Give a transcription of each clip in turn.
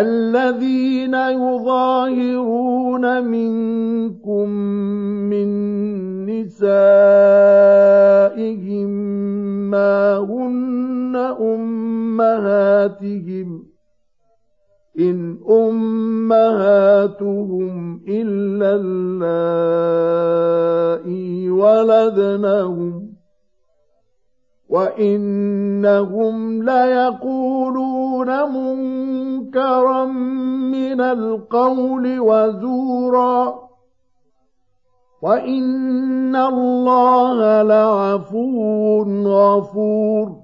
الذين يظاهرون منكم من نسائهم ما هن أمهاتهم إن أمهاتهم إلا اللائي ولدنهم وإنهم ليقولون منكرا من القول وزورا. وإن الله لعفو غفور.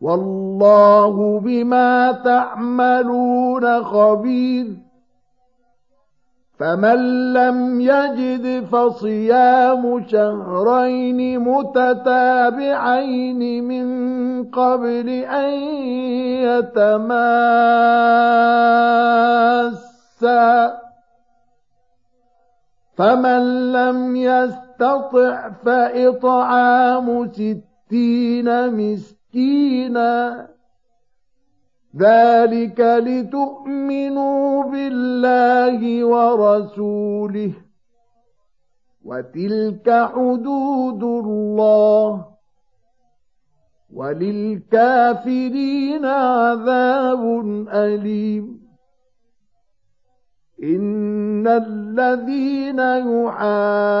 والله بما تعملون خبير. فمن لم يجد فصيام شهرين متتابعين من قبل أن يتماسا. فمن لم يستطع فإطعام ستين مسكين مسكينا ذلك لتؤمنوا بالله ورسوله وتلك حدود الله. وللكافرين عذاب أليم. إن الذين يحاد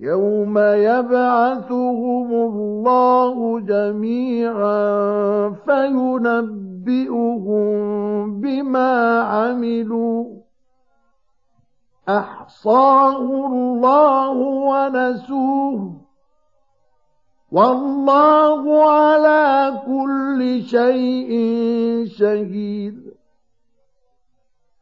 يوم يبعثهم الله جميعا فينبئهم بما عملوا. احصاه الله ونسوه. والله على كل شيء شهيد.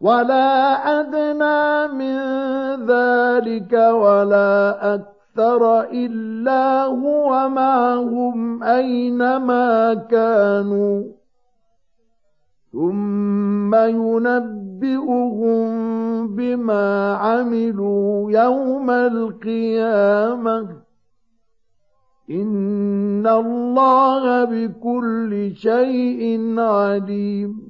ولا أدنى من ذلك ولا أكثر إلا هو معهم أينما كانوا ثم ينبئهم بما عملوا يوم القيامة إن الله بكل شيء عليم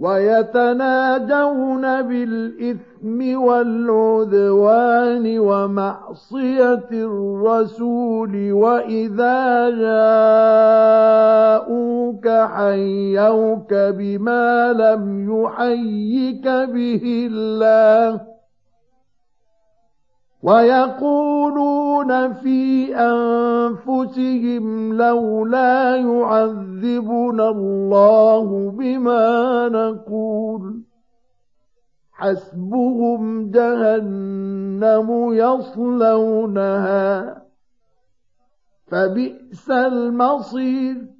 ويتناجون بالإثم والعدوان ومعصية الرسول وإذا جاءوك حيوك بما لم يحيك به الله ويقولون في أنفسهم لولا يعذبنا الله بما نقول. حسبهم جهنم يصلونها فبئس المصير.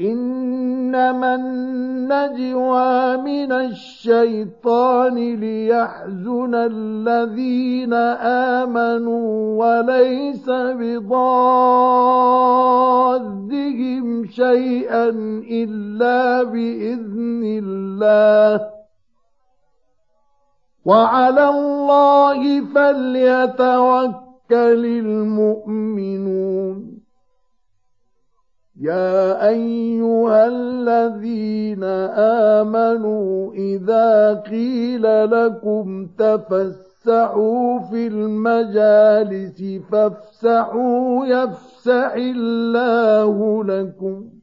إنما النجوى من الشيطان ليحزن الذين آمنوا وليس بضادهم شيئا إلا بإذن الله. وعلى الله فليتوكل المؤمنون. يا أيها الذين آمنوا إذا قيل لكم تفسحوا في المجالس فافسحوا يفسح الله لكم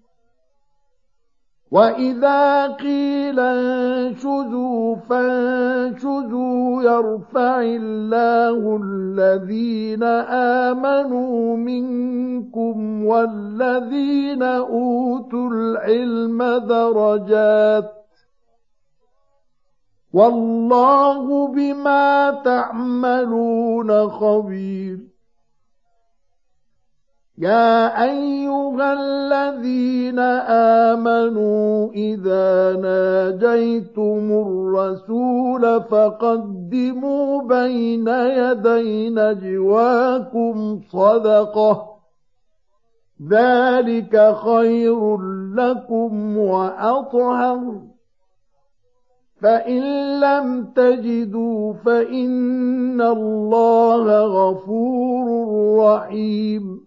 وإذا قيل انشزوا فانشزوا يرفع الله الذين آمنوا منكم والذين أوتوا العلم درجات والله بما تعملون خبير يا أيها الذين آمنوا إذا ناجيتم الرسول فقدموا بين يدي نجواكم صدقة ذلك خير لكم وأطهر فإن لم تجدوا فإن الله غفور رحيم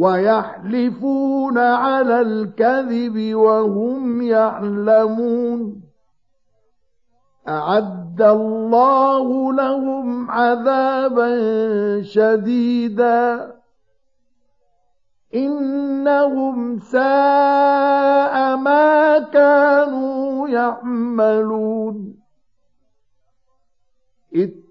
ويحلفون على الكذب وهم يعلمون. أعد الله لهم عذابا شديدا. إنهم ساء ما كانوا يعملون.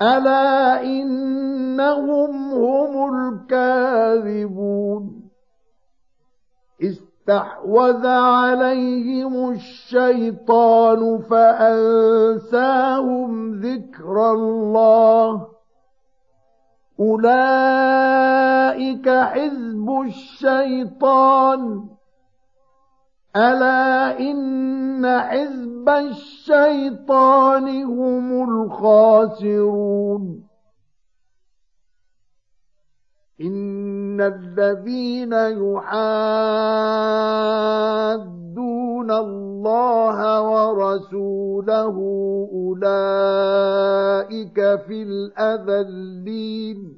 الا انهم هم الكاذبون استحوذ عليهم الشيطان فأنساهم ذكر الله أولئك حزب الشيطان ألا إن حزب الشيطان هم الخاسرون إن الذين يحادون الله ورسوله أولئك في الأذلين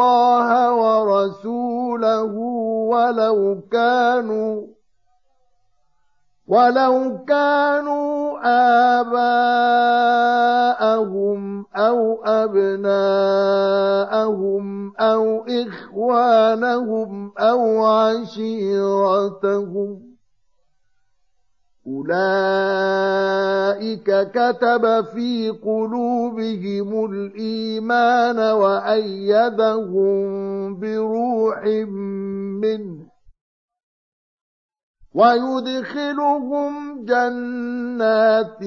الله ورسوله ولو كانوا ولو كانوا آباءهم أو أبناءهم أو إخوانهم أو عشيرتهم. أولئك كتب في قلوبهم الإيمان وأيدهم بروح منه. ويدخلهم جنات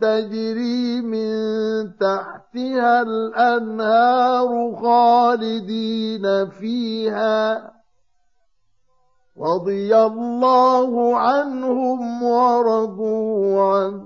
تجري من تحتها الأنهار خالدين فيها. رضي الله عنهم ورضوا عنه.